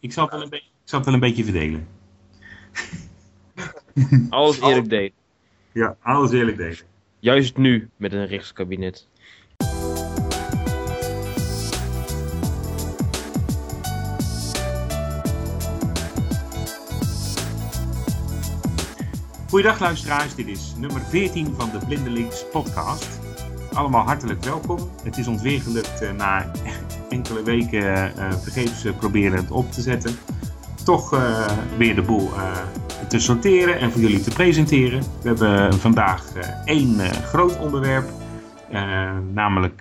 Ik zal het wel een, beetje, ik zal het wel een beetje verdelen. Alles eerlijk delen. Ja, alles eerlijk delen. Juist nu met een rechtskabinet. Goeiedag luisteraars, dit is nummer 14 van de Blindelings podcast. Allemaal hartelijk welkom. Het is ons weer gelukt uh, na enkele weken uh, vergeefs uh, proberen het op te zetten. Toch weer de boel te sorteren en voor jullie te presenteren. We hebben vandaag één groot onderwerp, namelijk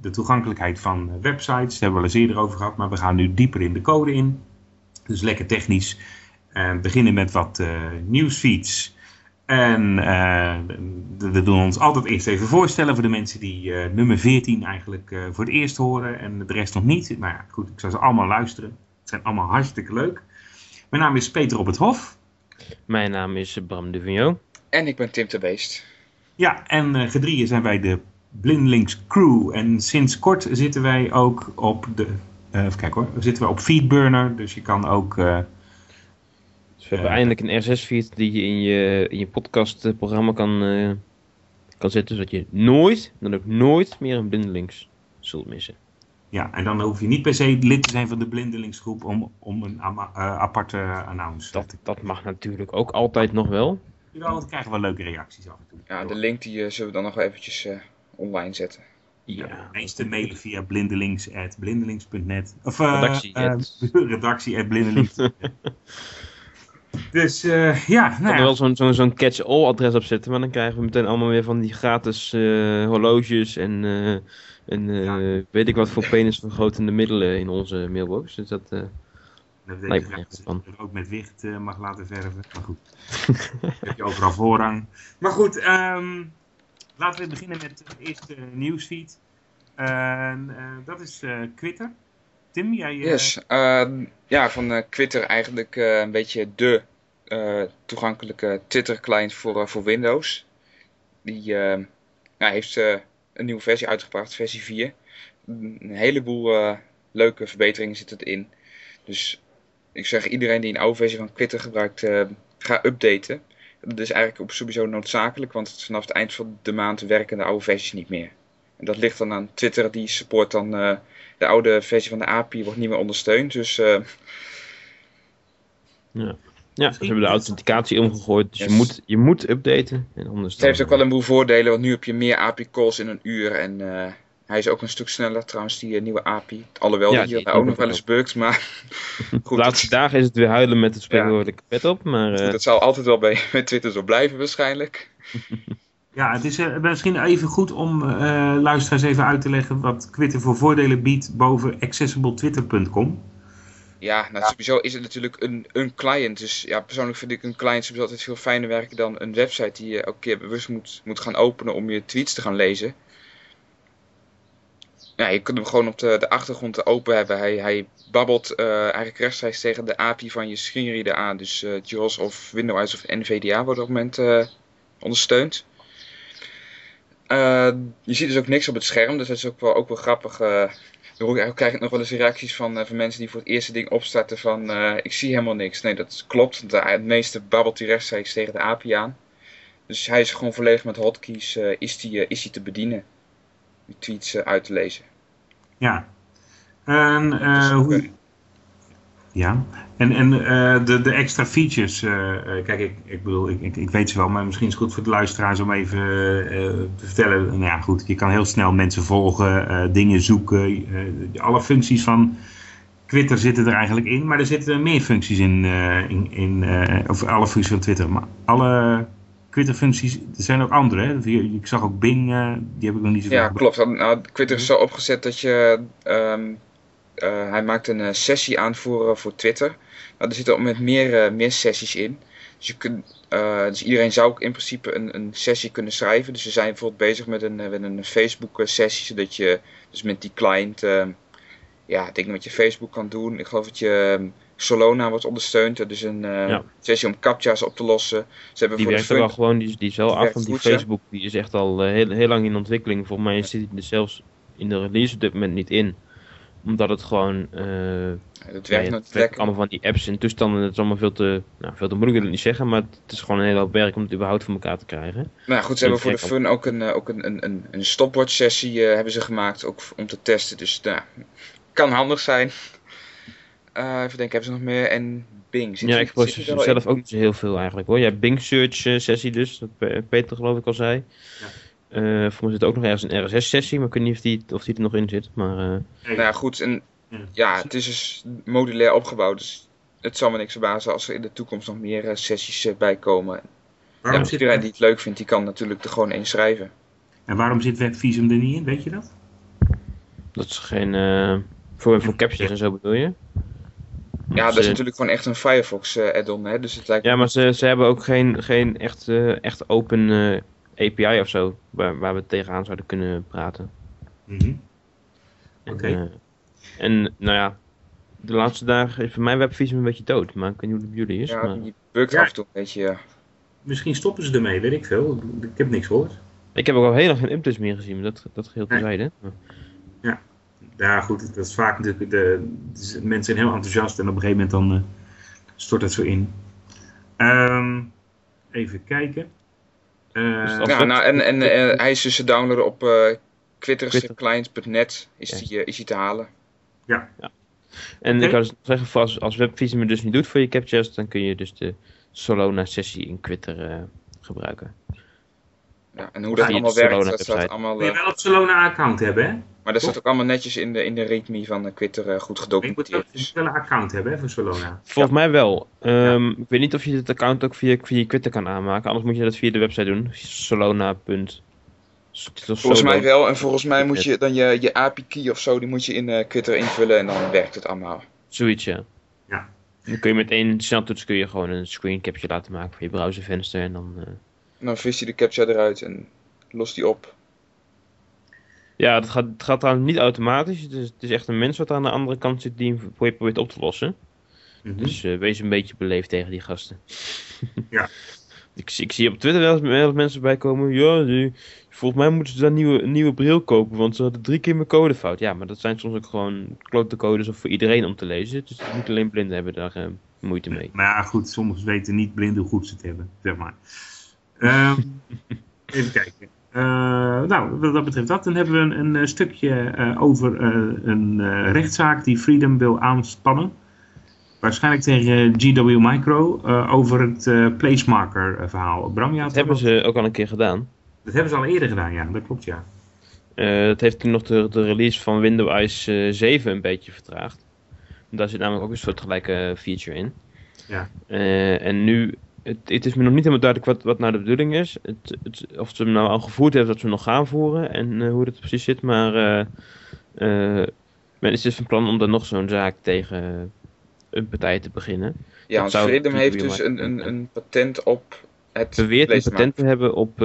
de toegankelijkheid van websites. Daar hebben we al eens eerder over gehad, maar we gaan nu dieper in de code in. Dus lekker technisch. We beginnen met wat nieuwsfeeds. En uh, we doen ons altijd eerst even voorstellen voor de mensen die uh, nummer 14 eigenlijk uh, voor het eerst horen en de rest nog niet. Maar ja, goed, ik zou ze allemaal luisteren. Het zijn allemaal hartstikke leuk. Mijn naam is Peter op het Hof. Mijn naam is Bram de Vigneault. En ik ben Tim de Beest. Ja, en gedrieën zijn wij de Blindelings crew. En sinds kort zitten wij ook op de... even kijken hoor. Zitten we op Feedburner, dus je kan ook... We hebben eindelijk een RSS-feed die je in je, in je podcastprogramma kan, uh, kan zetten, zodat je nooit, dan ook nooit meer een blindelings zult missen. Ja, en dan hoef je niet per se lid te zijn van de blindelingsgroep om, om een uh, aparte announce dat, dat mag natuurlijk ook altijd nog wel. Ja, want dan krijgen we leuke reacties af en toe. Ja, de link die uh, zullen we dan nog eventjes online zetten. Ja, ja meeste mailen via blindelings.blindelings.net of redactie, redactie blindelings. Dus uh, ja, nou er wel zo'n zo'n zo'n catch-all adres op zetten, maar dan krijgen we meteen allemaal weer van die gratis uh, horloges en, uh, en ja. weet ik wat voor penisvergrotende middelen in onze mailbox. Dus dat lijkt me echt van. ook met wicht mag laten verven, maar goed. heb je overal voorrang. Maar goed, um, laten we beginnen met het eerste nieuwsfeed. dat is Twitter. Tim, jij... Yes, uh, ja, van uh, Twitter eigenlijk een beetje de toegankelijke Twitter-client voor, voor Windows. Die ja, heeft een nieuwe versie uitgebracht, versie 4. Een heleboel leuke verbeteringen zitten erin. Dus ik zeg iedereen die een oude versie van Twitter gebruikt, ga updaten. Dat is eigenlijk op sowieso noodzakelijk, want vanaf het eind van de maand werken de oude versies niet meer. En dat ligt dan aan Twitter, die support dan de oude versie van de API wordt niet meer ondersteund. Dus, uh... ja. Ja, ze hebben de authenticatie omgegooid, dus yes. je, moet, je moet updaten. En anders het heeft ook wel een boel voordelen, want nu heb je meer API-calls in een uur. En uh, hij is ook een stuk sneller trouwens, die uh, nieuwe API. Alhoewel, ja, die, die ook nog wel eens bugs, maar... goed, de laatste dagen is het weer huilen met het spreekwoordelijke ja. pet op, maar... Goed, dat zal altijd wel bij, bij Twitter zo blijven waarschijnlijk. Ja, het is uh, misschien even goed om uh, luisteraars even uit te leggen wat Twitter voor voordelen biedt boven accessibletwitter.com. Ja, nou, sowieso is het natuurlijk een, een client. Dus ja, persoonlijk vind ik een client sowieso altijd veel fijner werken dan een website die je elke keer bewust moet, moet gaan openen om je tweets te gaan lezen. Ja, je kunt hem gewoon op de, de achtergrond open hebben. Hij, hij babbelt uh, eigenlijk rechtstreeks tegen de API van je screenreader aan. Dus uh, JAWS of Windows of NVDA wordt op het moment ondersteund. Uh, je ziet dus ook niks op het scherm, dus dat is ook wel, ook wel grappig. Uh, dan krijg ik nog wel eens reacties van, uh, van mensen die voor het eerste ding opstarten van ik zie helemaal niks. Nee, dat klopt. De, het meeste babbelt hij rechtstreeks tegen de API aan. Dus hij is gewoon volledig met hotkeys is die, is die te bedienen. Die tweets uit te lezen. Ja. En hoe... Ja, en, en uh, de, de extra features, uh, kijk, ik, ik bedoel, ik, ik, ik, weet ze wel, maar misschien is het goed voor de luisteraars om even uh, te vertellen. Nou ja, goed, je kan heel snel mensen volgen, dingen zoeken. alle functies van Twitter zitten er eigenlijk in, maar er zitten meer functies in, in, in of alle functies van Twitter. Maar alle Twitter-functies, er zijn ook andere, hè? Ik zag ook Bing, die heb ik nog niet zo Ja, klopt. Nou, Twitter is zo opgezet dat je... Um uh, hij maakt een uh, sessie aan voor, voor Twitter. Nou, er zitten op met meer, meer sessies in. Dus, je kunt, dus iedereen zou ook in principe een, een sessie kunnen schrijven. Dus we zijn bijvoorbeeld bezig met een, met een Facebook sessie. Zodat je dus met die client ja, dingen met je Facebook kan doen. Ik geloof dat je um, Solona wordt ondersteund. Dus een ja. sessie om captcha's op te lossen. Ze hebben die werkt er wel gewoon, die, die is wel af. Want die goed, Facebook die is echt al heel, heel lang in ontwikkeling. Volgens mij zit hij er zelfs in de release op dit moment niet in. Omdat het gewoon... eh, ja, werkt allemaal van die apps en toestanden. Het is allemaal veel te, nou, veel te moeilijk, wil ik niet zeggen. Maar het is gewoon een hele hoop werk om het überhaupt voor elkaar te krijgen. Nou ja, goed, ze hebben voor de fun ook een, eh, ook een, een, een, een stopwatch sessie eh, hebben ze gemaakt, ook om te testen. Dus nou, kan handig zijn. Eh, even denken, hebben ze nog meer? En Bing. Zit ja, ik gebruik in? zelf ook niet zo heel veel eigenlijk hoor. Ja, Bing Search sessie dus, dat Pe- Peter geloof ik al zei. Ja. Eh voor mij zit ook nog ergens een RSS sessie, maar ik weet niet of die, of die er nog in zit. Maar eh, Nou ja, goed. En Ja. het is dus modulair opgebouwd. Dus het zal me niks verbazen als er in de toekomst nog meer eh, sessies bij komen. waarom Ja, zit, iedereen die het leuk vindt, die kan natuurlijk er gewoon één schrijven. en waarom zit WebVisum er niet in, weet je dat? dat is geen... eh, voor, voor captures en zo bedoel je? Ja, dat Ze- is natuurlijk gewoon echt een Firefox eh, add-on. Hè? Dus het lijkt Ja, maar ze, ze hebben ook geen, geen echt, eh, echt open eh, API of zo, waar, waar we tegenaan zouden kunnen praten. Mhm. Oké. eh, en nou ja, de laatste dagen is voor mij webvisum een beetje dood, maar ik weet niet hoe het bij jullie is. ja, maar die bukt Ja. af en toe een beetje. ja. Misschien stoppen ze ermee, weet ik veel. Ik heb niks gehoord. Ik heb ook al heel lang geen updates meer gezien, maar dat, dat geheel terzijde. Maar- Ja, goed, dat is vaak natuurlijk. De, het is- mensen zijn heel enthousiast en op een gegeven moment dan eh, stort het zo in. Ehm, even kijken. Eh, Dus Ja, nou, en, en eh, hij is dus te downloaden op eh Twitter. is, die, eh, is die te halen. En Oké. ik kan dus nog zeggen, als, als webvisum het dus niet doet voor je captures, dan kun je dus de Solona sessie in Twitter eh, gebruiken. Ja, en hoe dat allemaal werkt, Solana dat staat allemaal... moet je eh, wel een Solona-account hebben, hè? maar dat staat ook allemaal netjes in de, in de readme van eh, Twitter eh, goed gedocumenteerd. je Dus, moet wel een account hebben hè, voor Solona. Volgens mij wel. Ehm, Ik weet niet of je dit account ook via, via Twitter kan aanmaken, anders moet je dat via de website doen. Solona. volgens mij wel. En volgens mij moet je dan je, je API-key of zo, die moet je in eh, Twitter invullen en dan werkt het allemaal. Zoiets, ja. Ja. Dan kun je met één sneltoets kun je gewoon een screen capture laten maken van je browservenster en dan... eh, En dan vist hij de captcha eruit en lost die op. Ja, het gaat, het gaat trouwens niet automatisch. Het is, het is echt een mens wat aan de andere kant zit die hem probeert op te lossen. Mhm. Dus eh, wees een beetje beleefd tegen die gasten. Ja. ik, zie- ik zie op Twitter wel eens, mensen bij komen. Ja, die- volgens mij moeten ze daar een nieuwe, een nieuwe bril kopen, want ze hadden drie keer mijn code fout. Ja, maar dat zijn soms ook gewoon klote codes of voor iedereen om te lezen. Dus niet alleen blinden hebben daar eh, moeite mee. Maar ja, goed, sommigen weten niet blind hoe goed ze het hebben, zeg maar. Ehm, even kijken. Eh, nou, wat dat betreft dat, dan hebben we een, een eh, stukje eh, over een rechtszaak die Freedom wil aanspannen. Waarschijnlijk tegen GW Micro over het placemarker verhaal. Bram, ja, Dat hebben ze ook al een keer gedaan. dat hebben ze al eerder gedaan, ja, dat klopt, ja. Dat heeft toen nog de, de release van Windows eh, 7 een beetje vertraagd. Daar zit namelijk ook een soortgelijke feature in. Ja. En nu, het, het is me nog niet helemaal duidelijk wat, wat nou de bedoeling is. Het, het, of ze hem nou al gevoerd hebben, dat ze hem nog gaan voeren en eh, hoe dat precies zit. Maar eh, men is dus van plan om dan nog zo'n zaak tegen een partij te beginnen. Ja, want Freedom heeft dus een, een, een patent op het Beweert een patent te hebben op,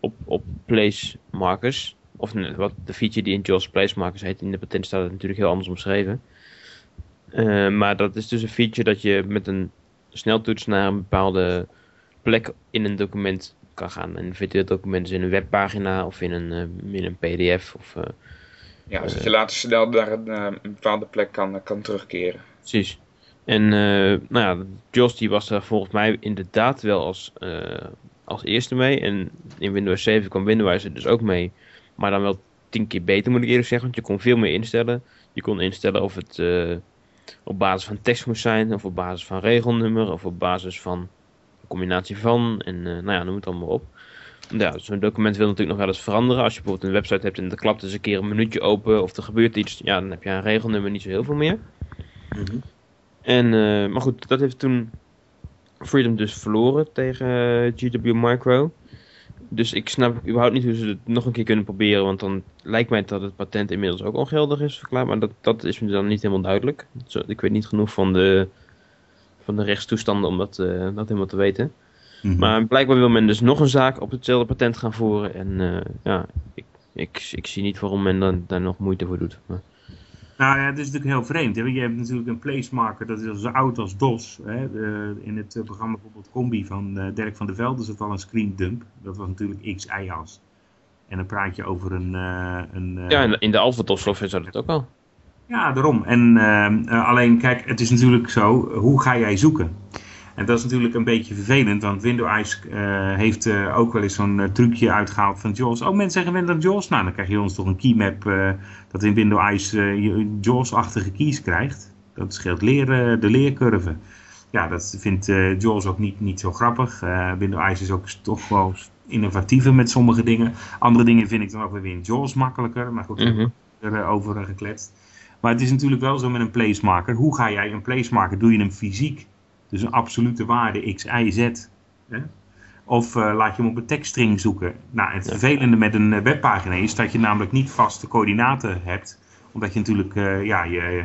op, op place markers. Of wat de feature die in JAWS place markers heet. In de patent staat het natuurlijk heel anders omschreven. Eh, maar dat is dus een feature dat je met een sneltoets naar een bepaalde plek in een document kan gaan. En virtueel document is in een webpagina of in een, eh, in een pdf. Of, eh, Ja, dus dat je later snel naar een, een bepaalde plek kan, kan terugkeren. Precies. En eh, nou ja, Jos die was daar volgens mij inderdaad wel als, als eerste mee. En in Windows 7 kwam Windows er dus ook mee. Maar dan wel tien keer beter moet ik eerlijk zeggen. Want je kon veel meer instellen. Je kon instellen of het op basis van tekst moest zijn. Of op basis van regelnummer. Of op basis van een combinatie van. En eh, nou ja, noem het allemaal op. Ja, zo'n document wil natuurlijk nog wel eens veranderen. Als je bijvoorbeeld een website hebt en er klapt eens een keer een minuutje open. Of er gebeurt iets. Ja, dan heb je een regelnummer niet zo heel veel meer. Mhm. En, eh, maar goed, dat heeft toen Freedom dus verloren tegen eh, GW Micro. Dus ik snap überhaupt niet hoe ze het nog een keer kunnen proberen. Want dan lijkt mij dat het patent inmiddels ook ongeldig is verklaard. Maar dat, dat is me dan niet helemaal duidelijk. Ik weet niet genoeg van de, van de rechtstoestanden om dat, eh, dat helemaal te weten. Mhm. Maar blijkbaar wil men dus nog een zaak op hetzelfde patent gaan voeren. En eh, ja, ik, ik, ik zie niet waarom men dan, daar nog moeite voor doet. Maar, Nou ja, het is natuurlijk heel vreemd. Hè? Je hebt natuurlijk een placemarker, dat is zo oud als DOS. Hè? De- in het eh, programma bijvoorbeeld Combi van eh, Dirk van der Velde zat al een screen dump. Dat was natuurlijk XI-as. En dan praat je over een... eh, een Ja, in de, in de Alpha software zat het ook al. Ja, daarom. En alleen, kijk, het is natuurlijk zo, hoe ga jij zoeken? En dat is natuurlijk een beetje vervelend, want Windows eh, heeft eh, ook wel eens zo'n eh, trucje uitgehaald van JAWS. Oh, mensen zeggen Windows JAWS. Nou, dan krijg je ons toch een keymap dat in Windows je JAWS-achtige keys krijgt. Dat scheelt leren, de leercurve. Ja, dat vindt eh JAWS ook niet, niet zo grappig. Eh Windows is ook toch wel innovatiever met sommige dingen. Andere dingen vind ik dan ook weer in JAWS makkelijker. Maar goed, Mhm. erover gekletst. Maar het is natuurlijk wel zo met een placemarker. Hoe ga jij een placemarker? Doe je hem fysiek? Dus een absolute waarde x, y, z. Hè? Of eh, laat je hem op een tekststring zoeken? Nou, het vervelende met een eh, webpagina is dat je namelijk niet vaste coördinaten hebt. Omdat je natuurlijk, eh, ja, je,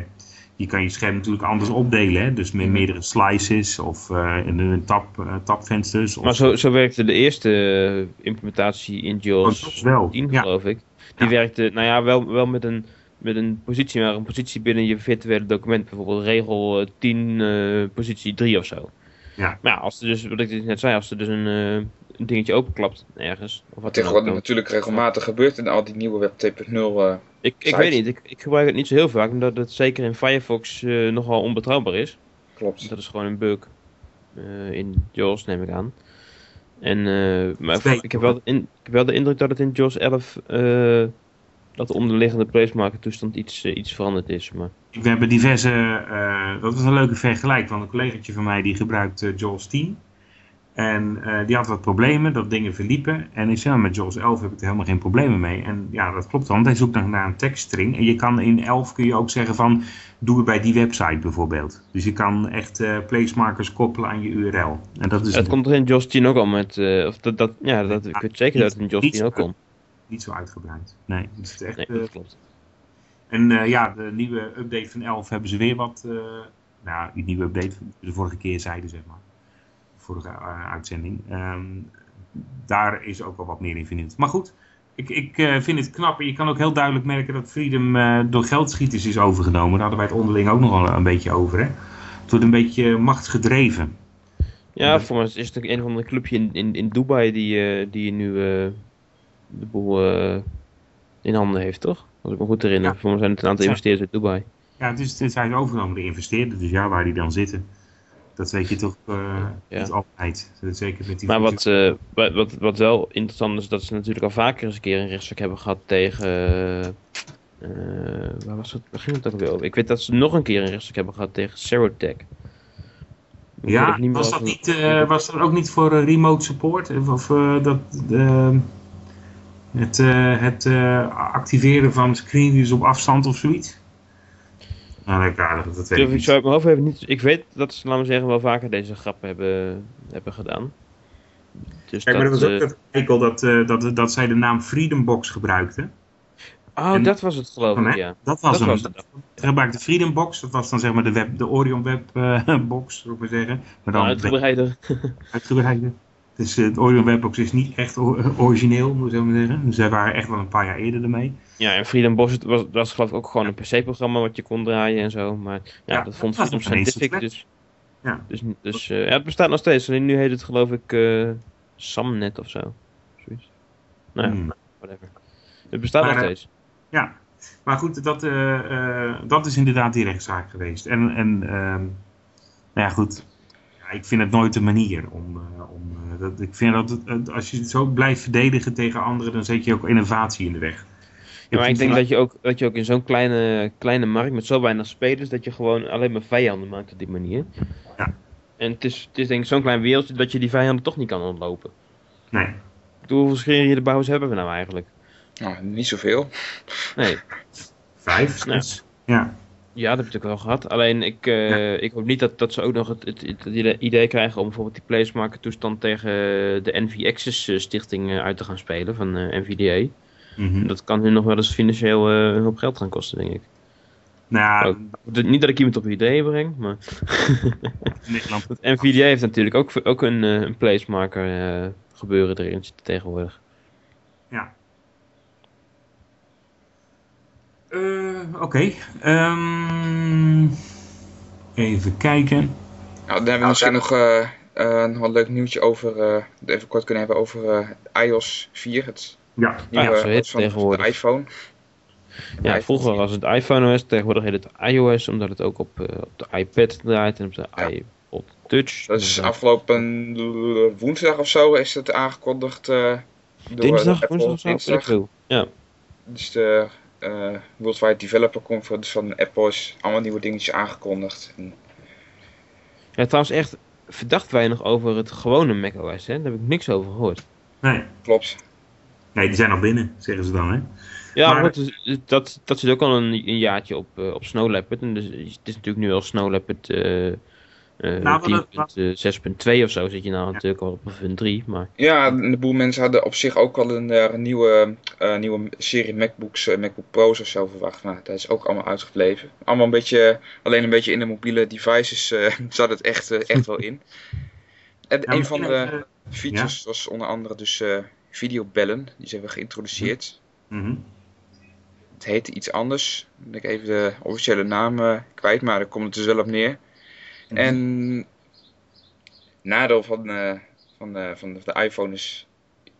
je kan je scherm natuurlijk anders opdelen. Hè? Dus met meerdere slices of in een tab, tabvensters. Of, Maar zo, zo werkte de eerste implementatie in Oh, JAWS dat wel, 10, ja. geloof ik. Die Ja. werkte, nou ja, wel, wel met, een, met een positie, maar een positie binnen je virtuele document. Bijvoorbeeld regel eh, 10, eh, positie 3 of zo. Ja. Maar ja, als er dus, wat ik net zei, als er dus een, eh, een dingetje openklapt ergens. Of wat dan ook, Tegenwoordig dan- natuurlijk regelmatig gebeurt in al die nieuwe Web 2.0. eh, Ik, ik weet niet, ik, ik gebruik het niet zo heel vaak, omdat het zeker in Firefox eh, nogal onbetrouwbaar is. klopt. Dat is gewoon een bug eh, in JAWS, neem ik aan. En, eh, maar ik heb, wel de in- ik heb wel de indruk dat het in JAWS 11, eh, dat de onderliggende toestand iets, eh, iets veranderd is. Maar We hebben diverse, eh, dat was een leuke vergelijk, want een collegaatje van mij die gebruikt eh, JAWS 10. En eh, die had wat problemen, dat dingen verliepen. En ik zei, "Nou, met JAWS 11 heb ik er helemaal geen problemen mee. En ja, dat klopt dan, hij zoekt dan naar een tekststring. En je kan in 11 kun je ook zeggen van, doe het bij die website bijvoorbeeld. Dus je kan echt placemarkers koppelen aan je URL. En dat is het komt er in JAWS 10 ook al met, of dat, dat, ja, dat, ik weet zeker dat het in JAWS Niet- 10 ook komt. Niet zo uitgebreid. Nee, het is echt... Nee, eh, dat klopt. En eh, ja, de nieuwe update van 11 hebben ze weer wat. eh, nou, die nieuwe update, de vorige keer zeiden zeg maar. Vorige uitzending. Ehm, daar is ook wel wat meer in vernieuwd. Maar goed, ik, ik eh, vind het knap. En je kan ook heel duidelijk merken dat Freedom eh, door geldschieters is overgenomen. Daar hadden wij het onderling ook nog wel een beetje over. Hè? Het wordt een beetje machtsgedreven. Ja, voor mij is het een of ander clubje in, in, in Dubai die, eh, die nu eh, de boel eh, in handen heeft, toch? Als ik me goed herinner. Ja. Voor mij zijn het een aantal Ja. investeerders uit Dubai. Ja, het is, het is overgenomen de investeerder. Dus ja, waar die dan zitten. Dat weet je toch eh, Ja. niet altijd. Zeker met die Maar wat, eh, wat, wat, wel interessant is, dat ze natuurlijk al vaker eens een keer een rechtszaak hebben gehad tegen. eh, eh, waar was het? Waar ging het ook weer over? Ik weet dat ze nog een keer een rechtszaak hebben gehad tegen Serotech. Ja, was dat, niet, eh, was dat ook niet voor eh, remote support? Of, eh, dat, eh, het, eh, het eh, activeren van screenreaders op afstand of zoiets? Nou, dat, dat, weet ik ik niet. zo uit mijn hoofd even niet. Ik weet dat ze, laten we zeggen, wel vaker deze grappen hebben, hebben gedaan. Dus Kijk, maar dat dat, was ook eh, dat eikel dat, dat, dat zij de naam Freedom Box gebruikten. Oh, en- dat was het geloof ik, ja. Dat was Dat hem. Ze gebruikten Freedom Box, dat was dan zeg maar de, web, de Orion Web eh, Box, zou ik maar zeggen. Maar dan Nou, uitgebreider. uitgebreide. Dus eh, het Orion Webbox is niet echt o- origineel, moet ik zo maar zeggen. Dus zij waren echt wel een paar jaar eerder ermee. Ja, en Freedom Boss was, was geloof ik ook gewoon een PC-programma wat je kon draaien en zo. Maar ja, Ja, dat vond Freedom Scientific, dus... Ja. Dus, dus eh, ja, het bestaat nog steeds. Alleen nu heet het geloof ik eh, Samnet of zo. Zoiets. Nou ja, Hmm. whatever. Het bestaat Maar, nog eh, steeds. Ja, maar goed, dat, eh, eh, dat is inderdaad die rechtszaak geweest. En, en ehm, nou ja, goed. Ja, ik vind het nooit de manier om. eh, om eh, dat, ik vind dat als je het zo blijft verdedigen tegen anderen, dan zet je ook innovatie in de weg. Ja, maar ik denk dat je ook, dat je ook in zo'n kleine, kleine markt met zo weinig spelers, dat je gewoon alleen maar vijanden maakt op die manier. Ja. En het is, het is denk ik zo'n klein wereldje dat je die vijanden toch niet kan ontlopen. Nee. Ik bedoel, hoeveel scheren de bouwers hebben we nou eigenlijk? Nou, niet zoveel. Nee. Vijf, zes. Ja. Ja, dat heb ik wel gehad. Alleen ik, eh, ik hoop niet dat, dat ze ook nog het, het, het idee- krijgen om bijvoorbeeld die placemarker toestand tegen de NV Access eh, stichting eh, uit te gaan spelen van NVDA. Mhm. Dat kan hun nog wel eens financieel een hoop geld gaan kosten, denk ik. Nou, Ook. Niet dat ik iemand op ideeën breng, maar Nederland. NVDA heeft natuurlijk ook, ook een, een placemarker eh, gebeuren erin tegenwoordig. Eh, Oké. Ehm, even kijken. Nou, dan hebben we misschien nog, nog een leuk nieuwtje over, eh, even kort kunnen hebben over iOS 4, het Ja, Nieuwe, ja, het van, tegenwoordig. De iPhone. Ja, iPhone vroeger was het iPhone OS, tegenwoordig heet het iOS, omdat het ook op, eh, op de iPad draait en op de Ja. iPod Touch. Dat is Dus, afgelopen woensdag of zo is het aangekondigd eh, door dinsdag, Apple. woensdag Dinsdag. Ja. Dus de eh, Worldwide Developer Conference van Apple is allemaal nieuwe dingetjes aangekondigd. En, ja, trouwens echt verdacht weinig over het gewone macOS, hè? daar heb ik niks over gehoord. nee. klopt. Nee, die zijn nog binnen, zeggen ze dan, hè? Ja, Maar- dat, dat, dat zit ook al een, een jaartje op, eh, op Snow Leopard. En dus, het is natuurlijk nu al Snow Leopard eh, eh, Nou, 10.6.2 of zo zit je nou natuurlijk al op een 3. Maar Ja, een boel mensen hadden op zich ook wel een, eh, een nieuwe, eh, nieuwe serie MacBooks, eh, MacBook Pro's of zo verwacht. Maar dat is ook allemaal uitgebleven. Allemaal een beetje, alleen een beetje in de mobiele devices eh, zat het echt, eh, echt wel in. En Ja, een van de features was onder andere dus eh videobellen. Die zijn we geïntroduceerd. Mhm. Het heette iets anders. Dan ben ik even de officiële naam eh, kwijt, maar daar komt het dus wel op neer. Mhm. En nadeel van, eh, van, eh, van de iPhone is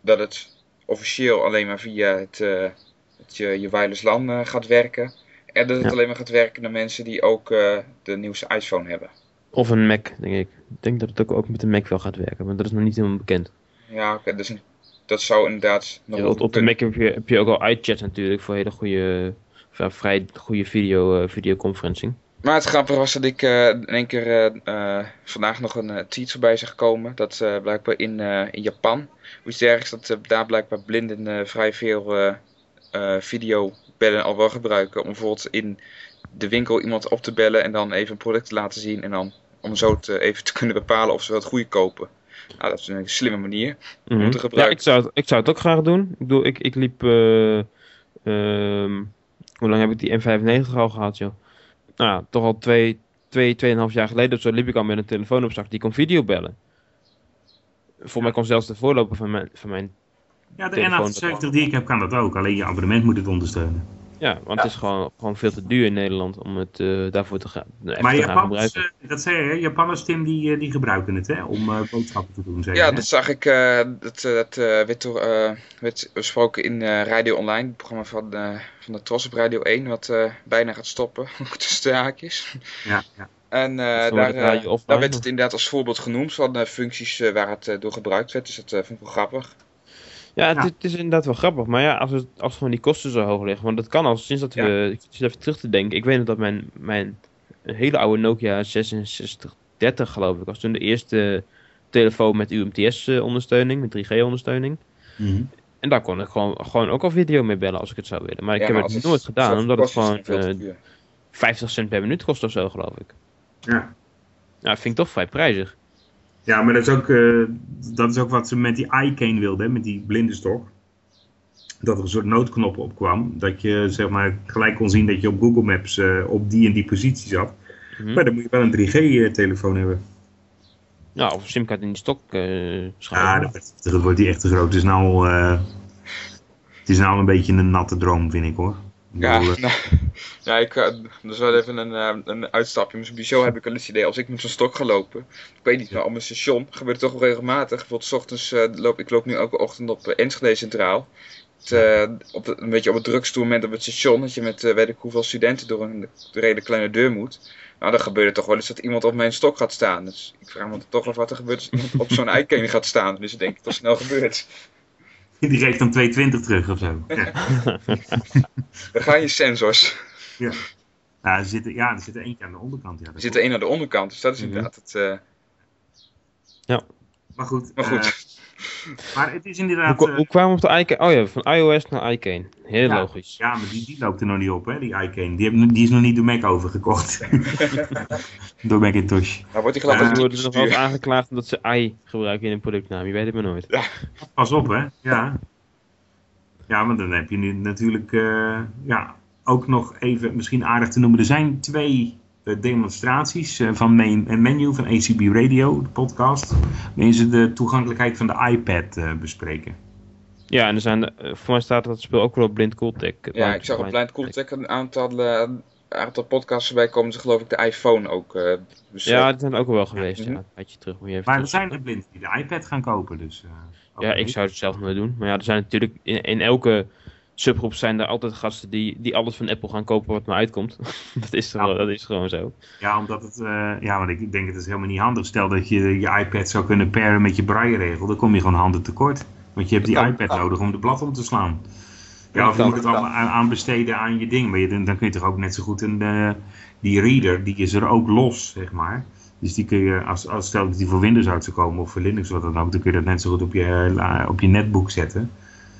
dat het officieel alleen maar via het, eh, het je, je wireless LAN gaat werken. En dat het Ja. alleen maar gaat werken naar mensen die ook de nieuwste iPhone hebben. Of een Mac, denk ik. Ik denk dat het ook, ook met een Mac wel gaat werken, maar dat is nog niet helemaal bekend. Ja, oké, dus dat zou inderdaad nog Ja, wel op, op de. Mac heb je, heb je ook al iChat natuurlijk voor hele goede, vrij goede video, videoconferencing. Maar het grappige was dat ik eh, in één keer eh, eh, vandaag nog een tweet voorbij zag komen. Dat blijkbaar in, in Japan, hoe iets dergelijks, dat daar blijkbaar blinden vrij veel videobellen al wel gebruiken. Om bijvoorbeeld in de winkel iemand op te bellen en dan even een product te laten zien. En dan om zo te, even te kunnen bepalen of ze wel het goede kopen. Nou, dat is een slimme manier. Mhm. te Ja, gebruiken. ik zou, het, ik zou het ook graag doen. Ik bedoel, ik, ik liep. eh, ehm, hoe lang heb ik die M95 al gehad, joh? Nou, ja, toch al twee, twee, tweeënhalf jaar geleden of zo liep ik al met een telefoon op zak die kon videobellen. Voor mij kon zelfs de voorloper van mijn, van mijn. Ja, de Telefoon N78 die ik heb kan dat ook. Alleen je abonnement moet het ondersteunen. Ja, want het is gewoon, gewoon veel te duur in Nederland om het eh, daarvoor te gaan, maar te gaan Japanners, gebruiken. eh, dat zei je, hè? Japanners, Tim, die, eh, die gebruiken het hè? om eh, boodschappen te doen. Je, Ja, hè? dat zag ik. eh, dat dat eh, werd, door, eh, werd besproken in eh, Radio Online, het programma van, van de Tros op Radio 1, wat eh, bijna gaat stoppen, tussen de haakjes. Ja, ja. En eh, daar, offline, daar werd het inderdaad als voorbeeld genoemd van functies waar het door gebruikt werd. Dus dat vond ik wel grappig. Ja, het, is inderdaad wel grappig. Maar ja, als, het, als gewoon die kosten zo hoog liggen. Want dat kan al sinds dat we. Ik zit even terug te denken. Ik weet nog dat mijn, mijn hele oude Nokia 6630, geloof ik, was toen de eerste telefoon met UMTS-ondersteuning, met 3G-ondersteuning. Mhm. En daar kon ik gewoon, gewoon ook al video mee bellen als ik het zou willen. Maar ik Ja, heb maar het nooit gedaan, omdat het gewoon te eh, duur. 50 cent per minuut kost of zo, geloof ik. ja. Ja, dat vind ik toch vrij prijzig. Ja, maar dat is ook, eh, dat is ook wat ze met die iCane wilden, met die blindenstok. Dat er een soort noodknop op kwam. Dat je zeg maar gelijk kon zien dat je op Google Maps eh, op die en die positie zat. Mhm. Maar dan moet je wel een 3G-telefoon hebben. Ja, of een simkaart in die stok eh Ja, dat, dat wordt die echt te groot. Het is nou, eh, het is nou een beetje een natte droom, vind ik hoor. Ja, eh, nou, ja ik, eh, dat is wel even een, eh, een uitstapje. Maar sowieso heb ik wel eens idee, als ik met zo'n stok ga lopen, ik weet niet, maar op mijn station gebeurt het toch wel regelmatig. Bijvoorbeeld, 's ochtends loop ik loop nu elke ochtend op Enschede Centraal. Het, op een beetje op het drukste moment op het station, dat je met weet ik hoeveel studenten door een redelijk kleine deur moet. Nou, dan gebeurt het toch wel eens dat iemand op mijn stok gaat staan. Dus ik vraag me toch af wat er gebeurt als iemand op zo'n eikene gaat staan. Dus ik denk dat het snel gebeurt. die geeft dan 220 terug of zo. Ja. Dan gaan je sensors. Ja, er zit, ja, er zit er eentje aan de onderkant. Ja, Er zit er één aan de onderkant, dus dat is Mhm. inderdaad het... eh, Maar goed, maar goed. Eh, maar het is Hoe, inderdaad... kwa- eh, hoe kwamen we op de iCane? Oh ja, van iOS naar iCane. Heel Ja. logisch. ja, maar die, die loopt er nog niet op, hè, die iCane. Die, heb- die is nog niet door Mac overgekocht. door Macintosh. Nou wordt hij Ja, gelijk Ze op worden nog wel aangeklaagd omdat ze i gebruiken in een productnaam. Je weet het maar nooit. Pas op, hè. Ja. Ja, maar dan heb je nu natuurlijk... eh, ja, ook nog even misschien aardig te noemen. Er zijn twee eh, demonstraties eh, van main, een menu van ACB Radio, de podcast. Waarin ze de toegankelijkheid van de iPad eh, bespreken. Ja, en er zijn, eh, voor mij staat dat speel ook wel op Blind Cooltech. Ja, ik zag op Blind Cooltech een aantal eh, aantal podcasts erbij komen ze geloof ik de iPhone ook uh, Ja, die zijn ook al wel geweest, ja. Een tijdje terug. Moet je even maar er zijn er blind die de iPad gaan kopen, dus... ja, ik zou het zelf nooit doen. Maar ja, er zijn natuurlijk in, in elke subgroep zijn er altijd gasten die, die alles van Apple gaan kopen wat maar uitkomt. dat, is ja. dat is gewoon zo. Ja, omdat het, uh, ja, want ik denk het is helemaal niet handig. Stel dat je je iPad zou kunnen pairen met je braille-regel, dan kom je gewoon handen tekort. Want je hebt die iPad nodig om de blad om te slaan. Ja, of je moet het allemaal aan, besteden aan je ding. Maar je, dan kun je toch ook net zo goed een, uh, die reader, die is er ook los, zeg maar. Dus die kun je, als, als stel dat die voor Windows uit zou komen of voor Linux wat dan ook, dan kun je dat net zo goed op je, uh, op je netboek zetten.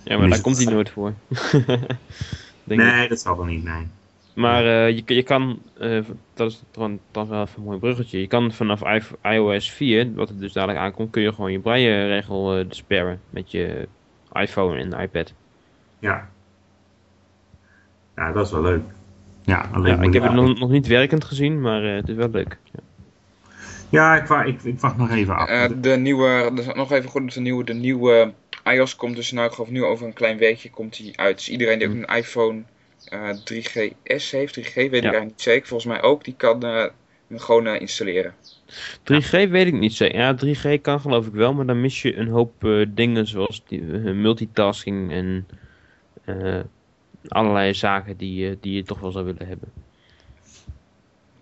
Ja, maar daar komt hij nooit voor. nee, ik. dat zal wel niet, nee. Maar uh, je, je kan, uh, dat is dan, dan wel even een mooi bruggetje. Je kan vanaf iOS 4, wat er dus dadelijk aankomt, kun je gewoon je braille-regel uh, sparen met je iPhone en iPad. Ja. Ja, dat is wel leuk. Ja, alleen ja, ik heb het nog, nog niet werkend gezien, maar het is wel leuk. Ja. Ja, ik, wacht, ik, ik wacht nog even af. de nieuwe, nog even goed, de nieuwe, de nieuwe iOS komt dus nou, ik geloof nu over een klein weekje komt hij uit. Dus iedereen die ook een iPhone uh, 3GS heeft, 3G weet ik eigenlijk niet zeker, volgens mij ook, die kan uh, hem gewoon uh, installeren. 3G weet ik niet zeker. Ja, 3G kan geloof ik wel, maar dan mis je een hoop dingen zoals die, multitasking en allerlei zaken die, die je toch wel zou willen hebben.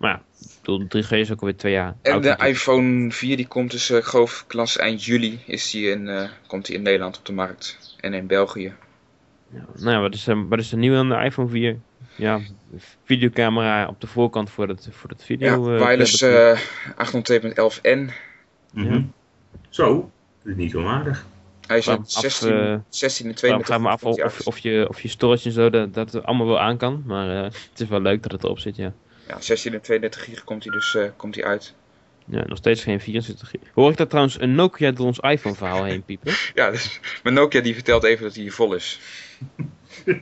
Maar ja, bedoel, 3G is ook alweer twee jaar En de iPhone 4 die komt dus, uh, ik geloof, klas eind juli is die in, uh, komt die in Nederland op de markt. En in België. Ja, nou ja, wat is, er, wat is er nieuw aan de iPhone 4? Ja, videocamera op de voorkant voor het, voor het video. Ja, wireless uh, 802.11n. Mm -hmm. Zo, dat is niet onaardig. Hij is 16, af, 16 en 32. Vraag me af of, of, je, of je storage en zo dat, dat allemaal wel aan kan. Maar uh, het is wel leuk dat het erop zit, ja ja, 16 en 32 gig komt hij dus uh, komt hij uit. Ja, nog steeds geen 24 gig. Hoor ik dat trouwens een Nokia door ons iPhone verhaal heen piepen? ja, dus mijn Nokia die vertelt even dat hij hier vol is.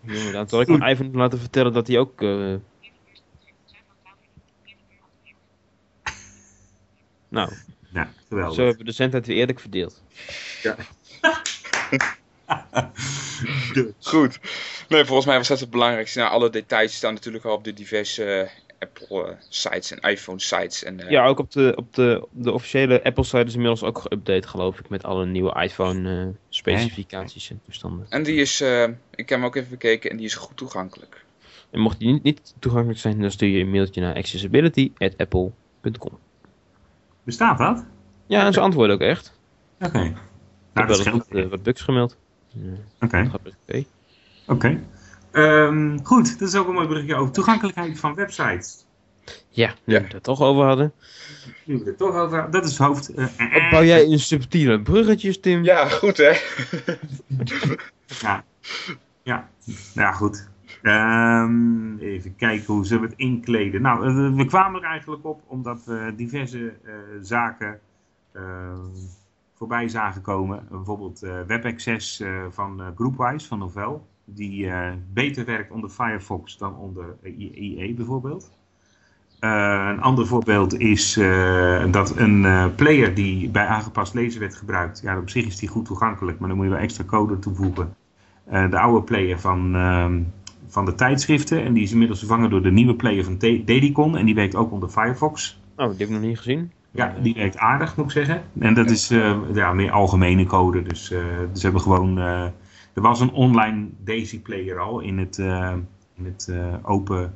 Jongen, dan zal ik mijn iPhone laten vertellen dat hij ook... Uh... Nou, ja, geweldig. zo hebben we de zendtijd weer eerlijk verdeeld. Ja. Goed. Nee, volgens mij was dat het belangrijkste. Nou, alle details staan natuurlijk al op de diverse uh, Apple uh, sites en iPhone sites. En, uh... Ja, ook op de, op de, de officiële Apple site is inmiddels ook geüpdate geloof ik met alle nieuwe iPhone specificaties en toestanden. En die is, ik heb hem ook even bekeken en die is goed toegankelijk. En mocht die niet, niet toegankelijk zijn, dan stuur je een mailtje naar accessibility.apple.com. Bestaat dat? Ja, en ze antwoorden ook echt. Oké. Okay. Nou, ik heb wel wat, wat bugs gemeld. Oké. Oké. Ehm, goed, dat is ook een mooi berichtje over toegankelijkheid van websites. Ja, nu ja. we het er toch over hadden. Nu we het toch over hadden, dat is het hoofd. Uh, uh, bouw jij in subtiele bruggetjes, Tim? Ja, goed hè. ja. ja, ja, goed. Um, even kijken hoe ze het inkleden. Nou, uh, we kwamen er eigenlijk op omdat we diverse zaken voorbij zagen komen. Bijvoorbeeld uh, WebAccess uh, van uh, Groupwise van Novell. Die beter werkt onder Firefox dan onder IE bijvoorbeeld. een ander voorbeeld is dat een player die bij aangepast lezen werd gebruikt. Ja, op zich is die goed toegankelijk, maar dan moet je wel extra code toevoegen. de oude player van, ehm, van de tijdschriften. En die is inmiddels vervangen door de nieuwe player van Dedicon. En die werkt ook onder Firefox. Oh, die heb ik nog niet gezien. Ja, die werkt aardig, moet ik zeggen. En dat is uh, ja, meer algemene code. Dus uh, ze hebben gewoon. Uh, er was een online Daisy player al in het, in het open,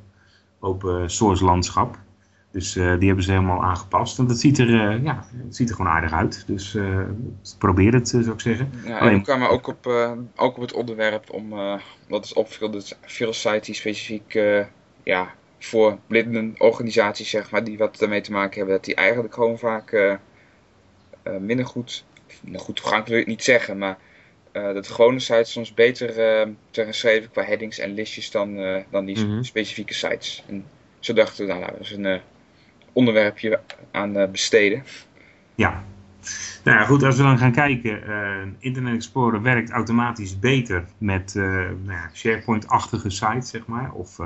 open source landschap. Dus die hebben ze helemaal aangepast. En dat ziet er, ja, het ziet er gewoon aardig uit. Dus probeer het, zou ik zeggen. Ja, en we kwamen ook op, ook op het onderwerp om. dat is opviel, dus veel sites die specifiek. ja, voor organisaties, zeg maar, die wat ermee te maken hebben, dat die eigenlijk gewoon vaak uh, uh, minder goed, nou goed toegankelijk wil ik niet zeggen, maar uh, dat de gewone sites soms beter te geschreven qua headings en listjes dan, dan die mm -hmm. specifieke sites. En zo dachten we, nou, dat is een onderwerpje aan besteden. Ja. Nou ja, goed, als we dan gaan kijken, Internet Explorer werkt automatisch beter met nou ja, SharePoint-achtige sites, zeg maar, of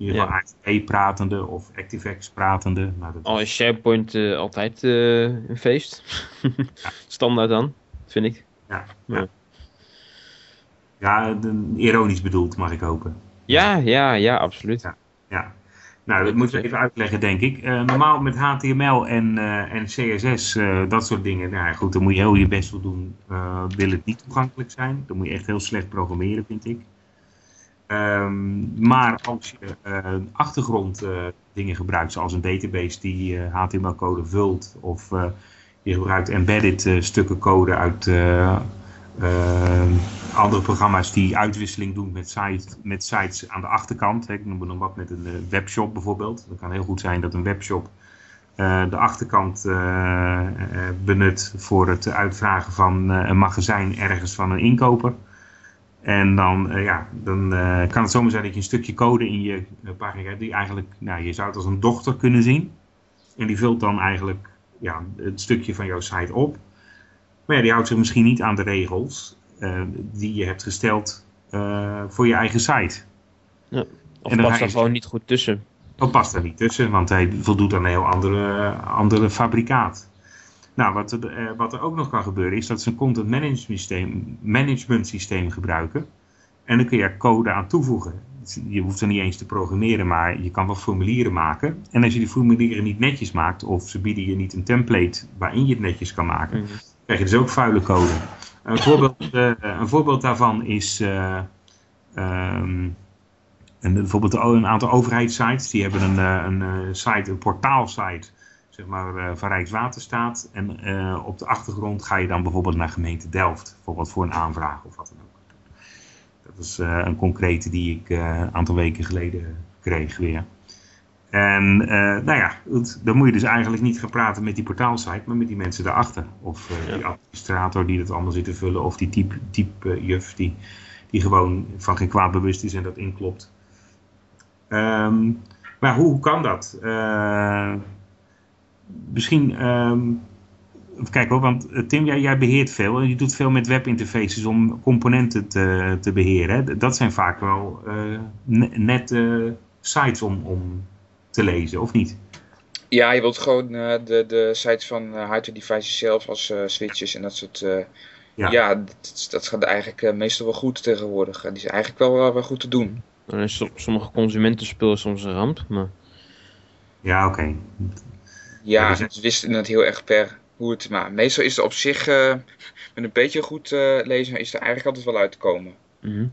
in ieder geval ja. pratende of ActiveX pratende. Nou, dat Al is SharePoint uh, altijd uh, een feest. ja. Standaard dan, vind ik. Ja, ja. ja de, ironisch bedoeld mag ik hopen. Ja, ja, ja, absoluut. Ja. Nou, dat moeten we even uitleggen, denk ik. Uh, normaal met HTML en, en CSS, dat soort dingen. Nou goed, dan moet je heel je best wel doen. wil het niet toegankelijk zijn. Dan moet je echt heel slecht programmeren, vind ik. Um, maar als je achtergrond dingen gebruikt, zoals een database die HTML-code vult, of je gebruikt embedded stukken code uit uh, andere programma's die uitwisseling doen met, site, met sites aan de achterkant. Ik noem nog wat met een uh, webshop bijvoorbeeld. Het kan heel goed zijn dat een webshop uh, de achterkant uh, benut voor het uitvragen van een magazijn ergens van een inkoper. En dan, ja, dan kan het zomaar zijn dat je een stukje code in je pagina hebt die eigenlijk, nou, je zou het als een dochter kunnen zien. En die vult dan eigenlijk ja, het stukje van jouw site op. Maar ja, die houdt zich misschien niet aan de regels die je hebt gesteld voor je eigen site. Ja, of past daar gewoon niet goed tussen. Of past daar niet tussen, want hij voldoet aan een heel andere, andere fabrikaat. Nou, wat er, uh, wat er ook nog kan gebeuren is dat ze een content management systeem, management systeem gebruiken. En dan kun je er code aan toevoegen. Je hoeft er niet eens te programmeren, maar je kan wel formulieren maken. En als je die formulieren niet netjes maakt, of ze bieden je niet een template waarin je het netjes kan maken, mm -hmm krijg je dus ook vuile code. Een voorbeeld, uh, een voorbeeld daarvan is uh, um, een, bijvoorbeeld een aantal overheidssites. Die hebben een, eh, een site, een portaalsite, zeg maar, van Rijkswaterstaat. En op de achtergrond ga je dan bijvoorbeeld naar gemeente Delft. Bijvoorbeeld voor een aanvraag of wat dan ook. Dat is een concrete die ik een aantal weken geleden kreeg weer. En nou ja, dan moet je dus eigenlijk niet gaan praten met die portaalsite, maar met die mensen daarachter. Of ja. die administrator die dat allemaal zit te vullen, of die type, type juf die, die gewoon van geen kwaad bewust is en dat inklopt. Um, maar hoe, hoe kan dat? Misschien, um, even kijken hoor, want Tim, jij, jij beheert veel en je doet veel met webinterfaces om componenten te, te beheren. Hè? Dat zijn vaak wel net sites om, om te lezen, of niet? Ja, je wilt gewoon uh, de, de sites van uh, hardware devices zelf als uh, switches en dat soort... ja, ja dat, dat, gaat eigenlijk meestal wel goed tegenwoordig. Die is eigenlijk wel, wel goed te doen. Is sommige consumentenspullen soms een ramp, maar... Ja, oké. Okay. Ja, ze wisten het heel erg per hoe het... Maar meestal is het op zich, met een beetje goed lezen, is er eigenlijk altijd wel uit te komen. -hmm.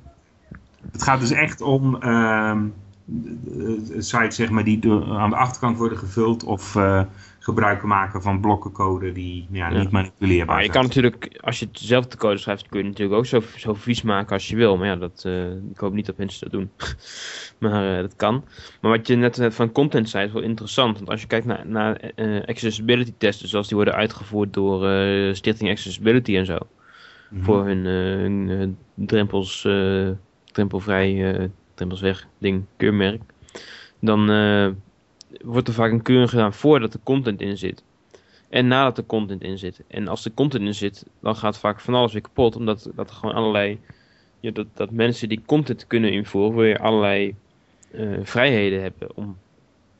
Het gaat dus echt om... Ehm, sites zeg maar, die aan de achterkant worden gevuld of uh, gebruik maken van blokkencode die ja, ja. niet manipuleerbaar maar je kan natuurlijk, als je zelf de code schrijft, kun je natuurlijk ook zo, zo vies maken als je wil. Maar ja, dat, uh, ik hoop niet dat mensen dat doen. maar uh, dat kan. Maar wat je net, net van content zei is wel interessant. Want als je kijkt naar, naar accessibility testen, zoals die worden uitgevoerd door Stichting Accessibility en zo. Mm -hmm. Voor hun, hun drempels, drempelvrij weg ding, keurmerk. Dan wordt er vaak een keuring gedaan voordat de content in zit. En nadat de content in zit. En als de content in zit, dan gaat vaak van alles weer kapot. Omdat dat er gewoon allerlei. Ja, dat, dat mensen die content kunnen invoeren, weer allerlei uh, vrijheden hebben om,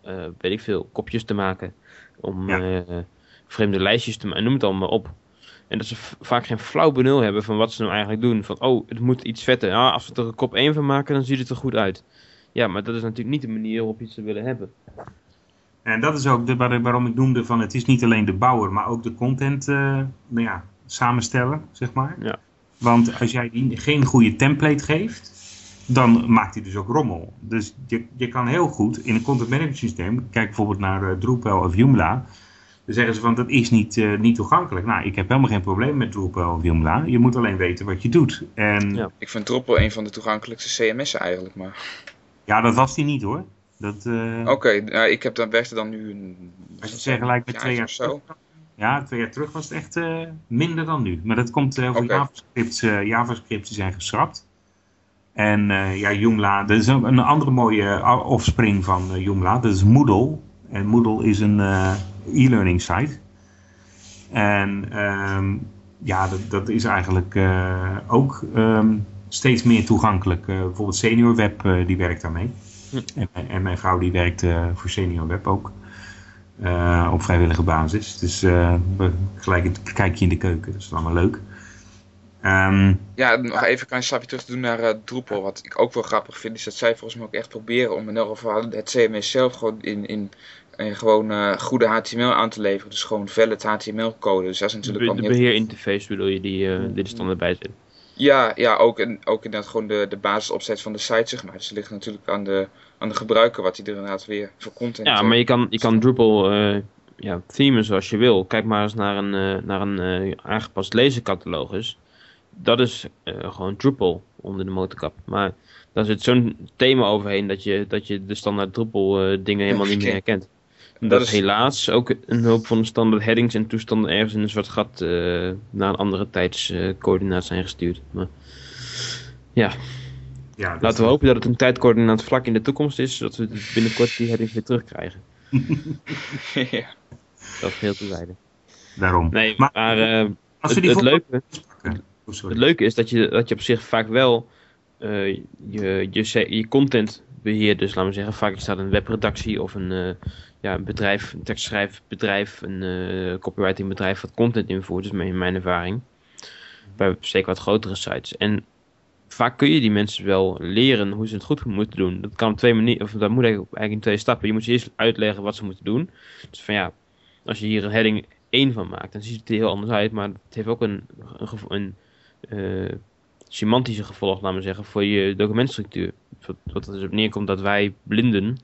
uh, weet ik veel, kopjes te maken. Om ja. vreemde lijstjes te maken, noem het allemaal op. En dat ze vaak geen flauw benul hebben van wat ze nou eigenlijk doen. Van, oh, het moet iets vetter. Ja, als we er een kop 1 van maken, dan ziet het er goed uit. Ja, maar dat is natuurlijk niet de manier waarop je ze willen hebben. En dat is ook de, waarom ik noemde van het is niet alleen de bouwer, maar ook de content uh, nou ja, samenstellen, zeg maar. Ja. Want als jij die geen goede template geeft, dan maakt hij dus ook rommel. Dus je, je kan heel goed in een content management systeem, kijk bijvoorbeeld naar uh, Drupal of Joomla, dan zeggen ze van dat is niet, uh, niet toegankelijk. Nou, ik heb helemaal geen probleem met Drupal of Joomla. Je moet alleen weten wat je doet. En... Ja. Ik vind Drupal een van de toegankelijkste CMS'en eigenlijk. Maar... Ja, dat was die niet hoor. Uh... Oké, okay, nou, ik heb dan, werkte dan nu een... Als je zegt gelijk met twee jaar terug. Ja, twee jaar terug was het echt uh, minder dan nu. Maar dat komt heel veel okay. JavaScript, JavaScript zijn geschrapt. En ja, Joomla, dat is een, een andere mooie offspring van Joomla. Dat is Moodle. En Moodle is een e-learning site. En um, ja, dat, dat, is eigenlijk uh, ook um, steeds meer toegankelijk. Uh, bijvoorbeeld Senior Web, uh, die werkt daarmee. Hm. En, en, mijn vrouw die werkt voor Senior Web ook. op vrijwillige basis. Dus gelijk een kijkje in de keuken, dat is allemaal leuk. Ehm, Ja, nog even een klein stapje terug te doen naar eh, Drupal. Wat ik ook wel grappig vind, is dat zij volgens mij ook echt proberen om in elk geval het CMS zelf gewoon in, in, in gewoon eh, goede HTML aan te leveren. Dus gewoon valid HTML-code. Dus dat is De, natuurlijk wel de heel... beheerinterface bedoel je, die, eh die er standaard bij zit. Ja, ja ook, en, ook inderdaad gewoon de, de basisopzet van de site, zeg maar. Dus het ligt natuurlijk aan de, aan de gebruiker wat hij er inderdaad weer voor content... Ja, eh, maar je kan, je kan Drupal eh ja, themen zoals je wil. Kijk maar eens naar een, eh, naar een aangepast lezencatalogus. Dat is gewoon Drupal onder de motorkap. Maar daar zit zo'n thema overheen dat je, dat je de standaard Drupal dingen helemaal niet meer herken- herkent. Dat dat is helaas ook een hoop van de standaard headings en toestanden ergens in een zwart gat eh, naar een andere tijdscoördinaat zijn gestuurd. Maar ja, ja, laten we hopen dat het een tijdcoördinaat vlak in de toekomst is, zodat we binnenkort die headings weer terugkrijgen. ja. Dat is heel terzijde. Daarom. Nee, Maar- maar, eh, Als we het, die het, voorbeelden leuke. Oh, het leuke is dat je, dat je op zich vaak wel eh, je, je, je content beheert. Dus laten we zeggen, vaak staat een webredactie of een, ja, een bedrijf, een tekstschrijfbedrijf, een eh copywritingbedrijf wat content invoert. Dus in mijn ervaring. Bij zeker wat grotere sites. En vaak kun je die mensen wel leren hoe ze het goed moeten doen. Dat kan op twee manieren, of dat moet eigenlijk eigenlijk in twee stappen. Je moet ze eerst uitleggen wat ze moeten doen. Dus van ja, als je hier een heading 1 van maakt, dan ziet het er heel anders uit. Maar het heeft ook een, een, een eh, semantische gevolg, laten we zeggen, voor je documentstructuur. Wat, wat er dus op neerkomt dat wij blinden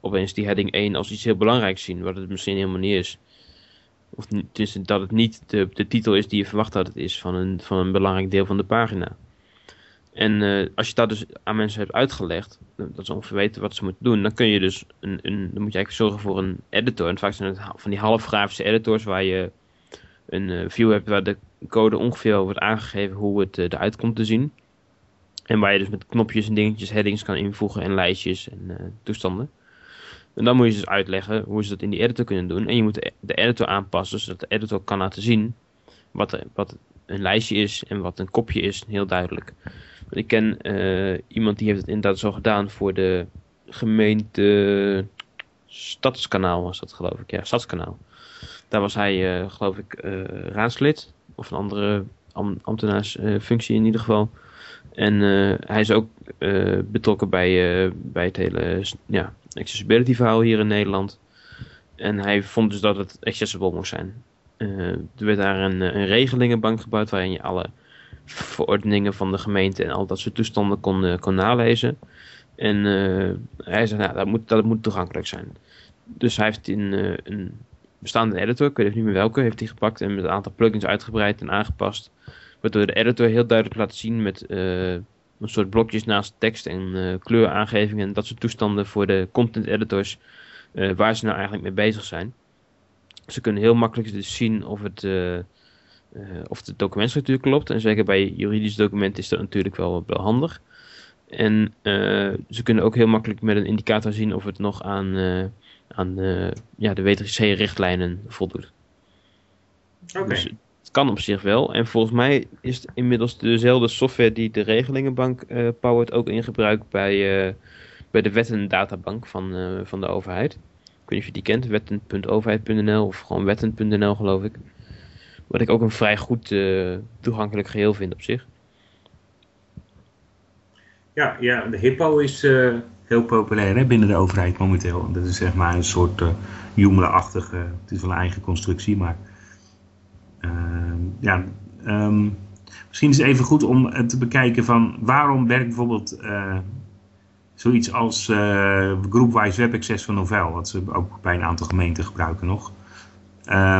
opeens die heading 1 als iets heel belangrijks zien, wat het misschien helemaal niet is. Of tenminste, dat het niet de, de titel is die je verwacht dat het is van een, van een belangrijk deel van de pagina. En eh, als je dat dus aan mensen hebt uitgelegd, dat ze ongeveer weten wat ze moeten doen, dan kun je dus een, een dan moet je eigenlijk zorgen voor een editor. En vaak zijn het van die halfgrafische editors waar je een eh, view hebt waar de code ongeveer wordt aangegeven hoe het eh, eruit komt te zien. En waar je dus met knopjes en dingetjes headings kan invoegen en lijstjes en toestanden. En dan moet je dus uitleggen hoe ze dat in die editor kunnen doen. En je moet de, editor aanpassen zodat de editor kan laten zien wat, er- wat een lijstje is en wat een kopje is, heel duidelijk. Ik ken eh, iemand die heeft het inderdaad zo gedaan voor de gemeente Stadskanaal was dat geloof ik. Ja, Stadskanaal. Daar was hij eh, geloof ik eh, raadslid of een andere am ambtenaarsfunctie in ieder geval. En eh, hij is ook eh, betrokken bij, eh, bij het hele ja, accessibility verhaal hier in Nederland. En hij vond dus dat het accessible moest zijn. Eh, er werd daar een, een regelingenbank gebouwd waarin je alle verordeningen van de gemeente en al dat soort toestanden kon, eh, kon nalezen. En eh, hij zei, nou, dat moet, dat moet toegankelijk zijn. Dus hij heeft in eh, een bestaande editor, ik weet niet meer welke, heeft hij gepakt en met een aantal plugins uitgebreid en aangepast. Waardoor de editor heel duidelijk laat zien met eh, een soort blokjes naast tekst en eh, kleuraangevingen en dat soort toestanden voor de content editors eh, waar ze nou eigenlijk mee bezig zijn. Ze kunnen heel makkelijk dus zien of het, eh, of de documentstructuur klopt. En zeker bij juridisch documenten is dat natuurlijk wel, wel handig. En ze kunnen ook heel makkelijk met een indicator zien of het nog aan, aan eh, ja, de WTC-richtlijnen voldoet. Oké. Dus kan op zich wel. En volgens mij is het inmiddels dezelfde software die de regelingenbank eh powert ook in gebruik bij, eh, bij de wettendatabank van, eh, van de overheid. Ik weet niet of je die kent, wetten.overheid.nl of gewoon wetten.nl geloof ik. Wat ik ook een vrij goed toegankelijk geheel vind op zich. Ja, ja, de Hippo is heel populair hè, binnen de overheid momenteel. Dat is zeg maar een soort uh, Joomla-achtige, het is wel een eigen constructie, maar ja, ehm, misschien is het even goed om eh, te bekijken van waarom werkt bijvoorbeeld eh, zoiets als uh, Groupwise Web Access van Novell, wat ze ook bij een aantal gemeenten gebruiken nog.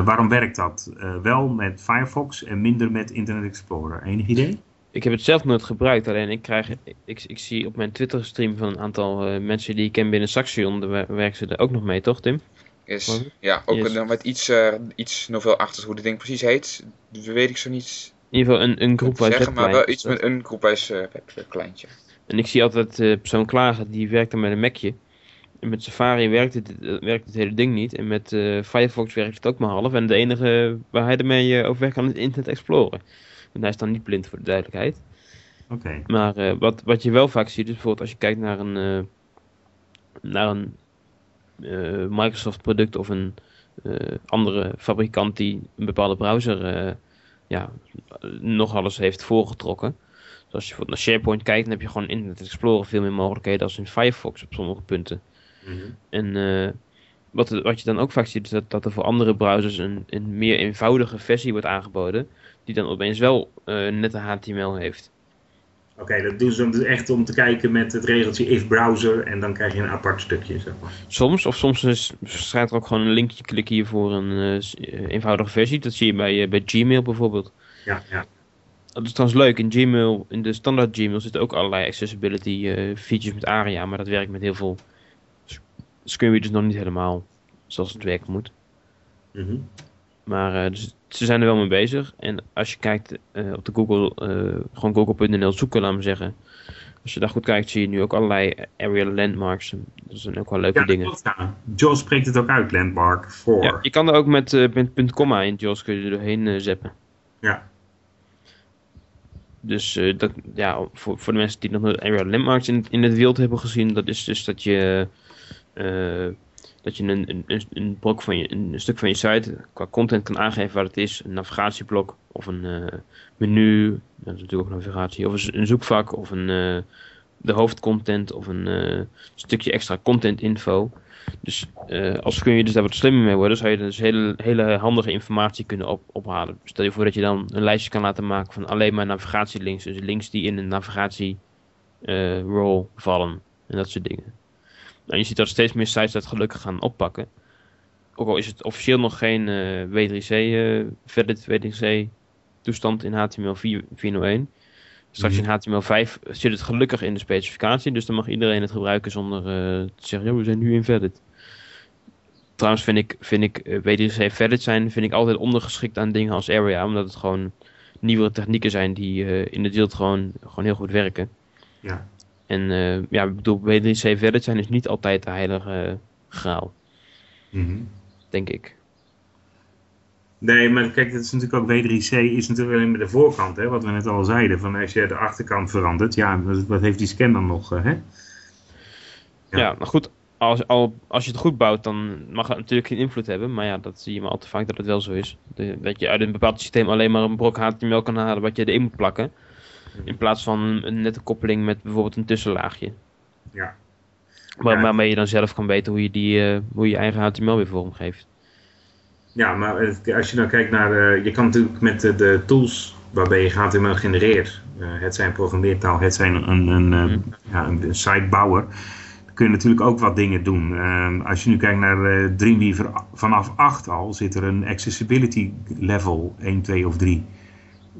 Waarom werkt dat wel met Firefox en minder met Internet Explorer? Enig idee? Ik heb het zelf nooit gebruikt, alleen ik, krijg, ik, ik, zie op mijn Twitter stream van een aantal mensen die ik ken binnen Saxion, daar werken ze er ook nog mee, toch Tim? Yes. Ja, ook yes. met iets, iets novelachtigs hoe het ding precies heet, weet ik zo niet. In ieder geval een, een groepwijs zeggen, maar wel iets met een groepwijs webkleintje. En ik zie altijd uh, persoon klagen, die werkt dan met een Macje. En met Safari werkt het, werkt het hele ding niet. En met uh, Firefox werkt het ook maar half. En de enige waar hij ermee uh, over weg kan is Internet Explorer. En hij is dan niet blind voor de duidelijkheid. Oké. Okay. Maar uh, wat, wat je wel vaak ziet, is bijvoorbeeld als je kijkt naar een, naar een Microsoft product of een andere fabrikant die een bepaalde browser ja, nog alles heeft voorgetrokken. Dus als je bijvoorbeeld naar SharePoint kijkt, dan heb je gewoon in Internet Explorer veel meer mogelijkheden als in Firefox op sommige punten. Mhm. En uh, wat, wat je dan ook vaak ziet, is dat, dat er voor andere browsers een, een meer eenvoudige versie wordt aangeboden, die dan opeens wel uh, nette HTML heeft. Oké, okay, dat doen ze dus echt om te kijken met het regeltje if browser en dan krijg je een apart stukje, zeg maar. Soms, of soms is, staat er ook gewoon een linkje klikken hier voor een uh, eenvoudige versie. Dat zie je bij, uh, bij Gmail bijvoorbeeld. Ja, ja. Dat is trouwens leuk. In Gmail, in de standaard Gmail zitten ook allerlei accessibility uh, features met ARIA, maar dat werkt met heel veel screen dus nog niet helemaal zoals het werken moet. Mm -hmm. Maar dus, ze zijn er wel mee bezig. En als je kijkt uh, op de Google, uh, gewoon google.nl zoeken, laat me zeggen. Als je daar goed kijkt, zie je nu ook allerlei area landmarks. Dat zijn ook wel leuke ja, dingen. Klopt, ja. Jaws spreekt het ook uit, landmark voor. Ja, je kan er ook met, met punt komma in Jaws kun je er doorheen zeppen. Ja. Dus dat, ja, voor, voor de mensen die nog nooit area landmarks in, in het wild hebben gezien, dat is dus dat je dat je een, een, een, blok van je, een stuk van je site qua content kan aangeven waar het is. Een navigatieblok of een uh, menu, dat is natuurlijk ook navigatie, of een, zoekvak of een, uh, de hoofdcontent of een uh, stukje extra content info. Dus als kun je dus daar wat slimmer mee worden, zou je dus hele, hele handige informatie kunnen op, ophalen. Stel je voor dat je dan een lijstje kan laten maken van alleen maar navigatielinks, dus links die in een navigatie role vallen en dat soort dingen. Nou, je ziet dat steeds meer sites dat gelukkig gaan oppakken. Ook al is het officieel nog geen uh, W3C, uh, Valid W3C toestand in HTML 4, 401. Straks Mhm. in HTML5 zit het gelukkig in de specificatie, dus dan mag iedereen het gebruiken zonder uh, te zeggen, we zijn nu in Valid. Trouwens vind ik, vind ik uh, W3C Valid zijn vind ik altijd ondergeschikt aan dingen als Area, omdat het gewoon nieuwere technieken zijn die uh, in de deal gewoon, gewoon heel goed werken. Ja. En uh, ja, ik bedoel, W3C Valid zijn is niet altijd de heilige uh, graal, Mm -hmm. denk ik. Nee, maar kijk, dat is natuurlijk ook W3C is natuurlijk alleen maar de voorkant, hè, wat we net al zeiden. Van als je de achterkant verandert, ja, wat, heeft die scan dan nog, hè? Ja, ja maar goed, als, al, als je het goed bouwt, dan mag het natuurlijk geen invloed hebben. Maar ja, dat zie je maar al te vaak dat het wel zo is. De, dat je uit een bepaald systeem alleen maar een brok HTML kan halen wat je erin moet plakken. In plaats van een nette koppeling met bijvoorbeeld een tussenlaagje. Ja. Waar, Ja. Waarmee je dan zelf kan weten hoe je, die, uh, hoe je, eigen HTML weer vormgeeft. Ja, maar als je nou kijkt naar, uh, je kan natuurlijk met de, de tools waarbij je HTML genereert, uh, het zijn programmeertaal, het zijn een, een, een, mm. ja, een sitebouwer, dan kun je natuurlijk ook wat dingen doen. Uh, als je nu kijkt naar Dreamweaver vanaf 8 al, zit er een accessibility level 1, 2 of 3.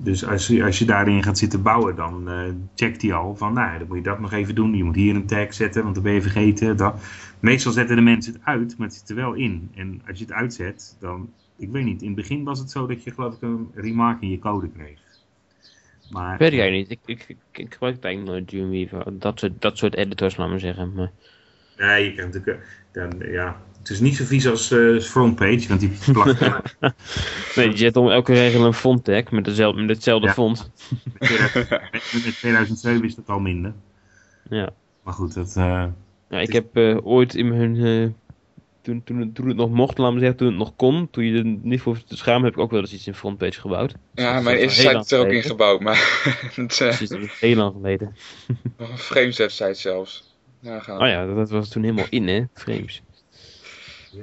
Dus als je, als je daarin gaat zitten bouwen, dan uh, checkt hij al van, nou, dan moet je dat nog even doen. Je moet hier een tag zetten, want dan ben je vergeten. Dat. Meestal zetten de mensen het uit, maar het zit er wel in. En als je het uitzet, dan, ik weet niet, in het begin was het zo dat je geloof ik een remark in je code kreeg. Maar, weet ik niet. Ik, ik, ik, ik gebruik het eigenlijk nooit Dreamweaver. Dat soort, dat soort editors, laat maar zeggen. Maar... Nee, je krijgt natuurlijk, dan, ja, het is niet zo vies als uh, frontpage, want die plakt. nee, je zet om elke regel een font tag met, dezelfde, met hetzelfde Ja. font. Met 2007 is dat al minder. Ja. Maar goed, dat... Uh, ja, ik heb uh, ooit in mijn... Uh, toen, toen, toen het nog mocht, laat me zeggen, toen het nog kon, toen je er niet voor te schamen, heb ik ook wel eens iets in frontpage gebouwd. Ja, mijn eerste site is er ook in gebouwd, maar het uh, is heel lang geleden. Nog een frames website zelfs. Ja, gaan. Oh ja, dat was toen helemaal in, hè, frames.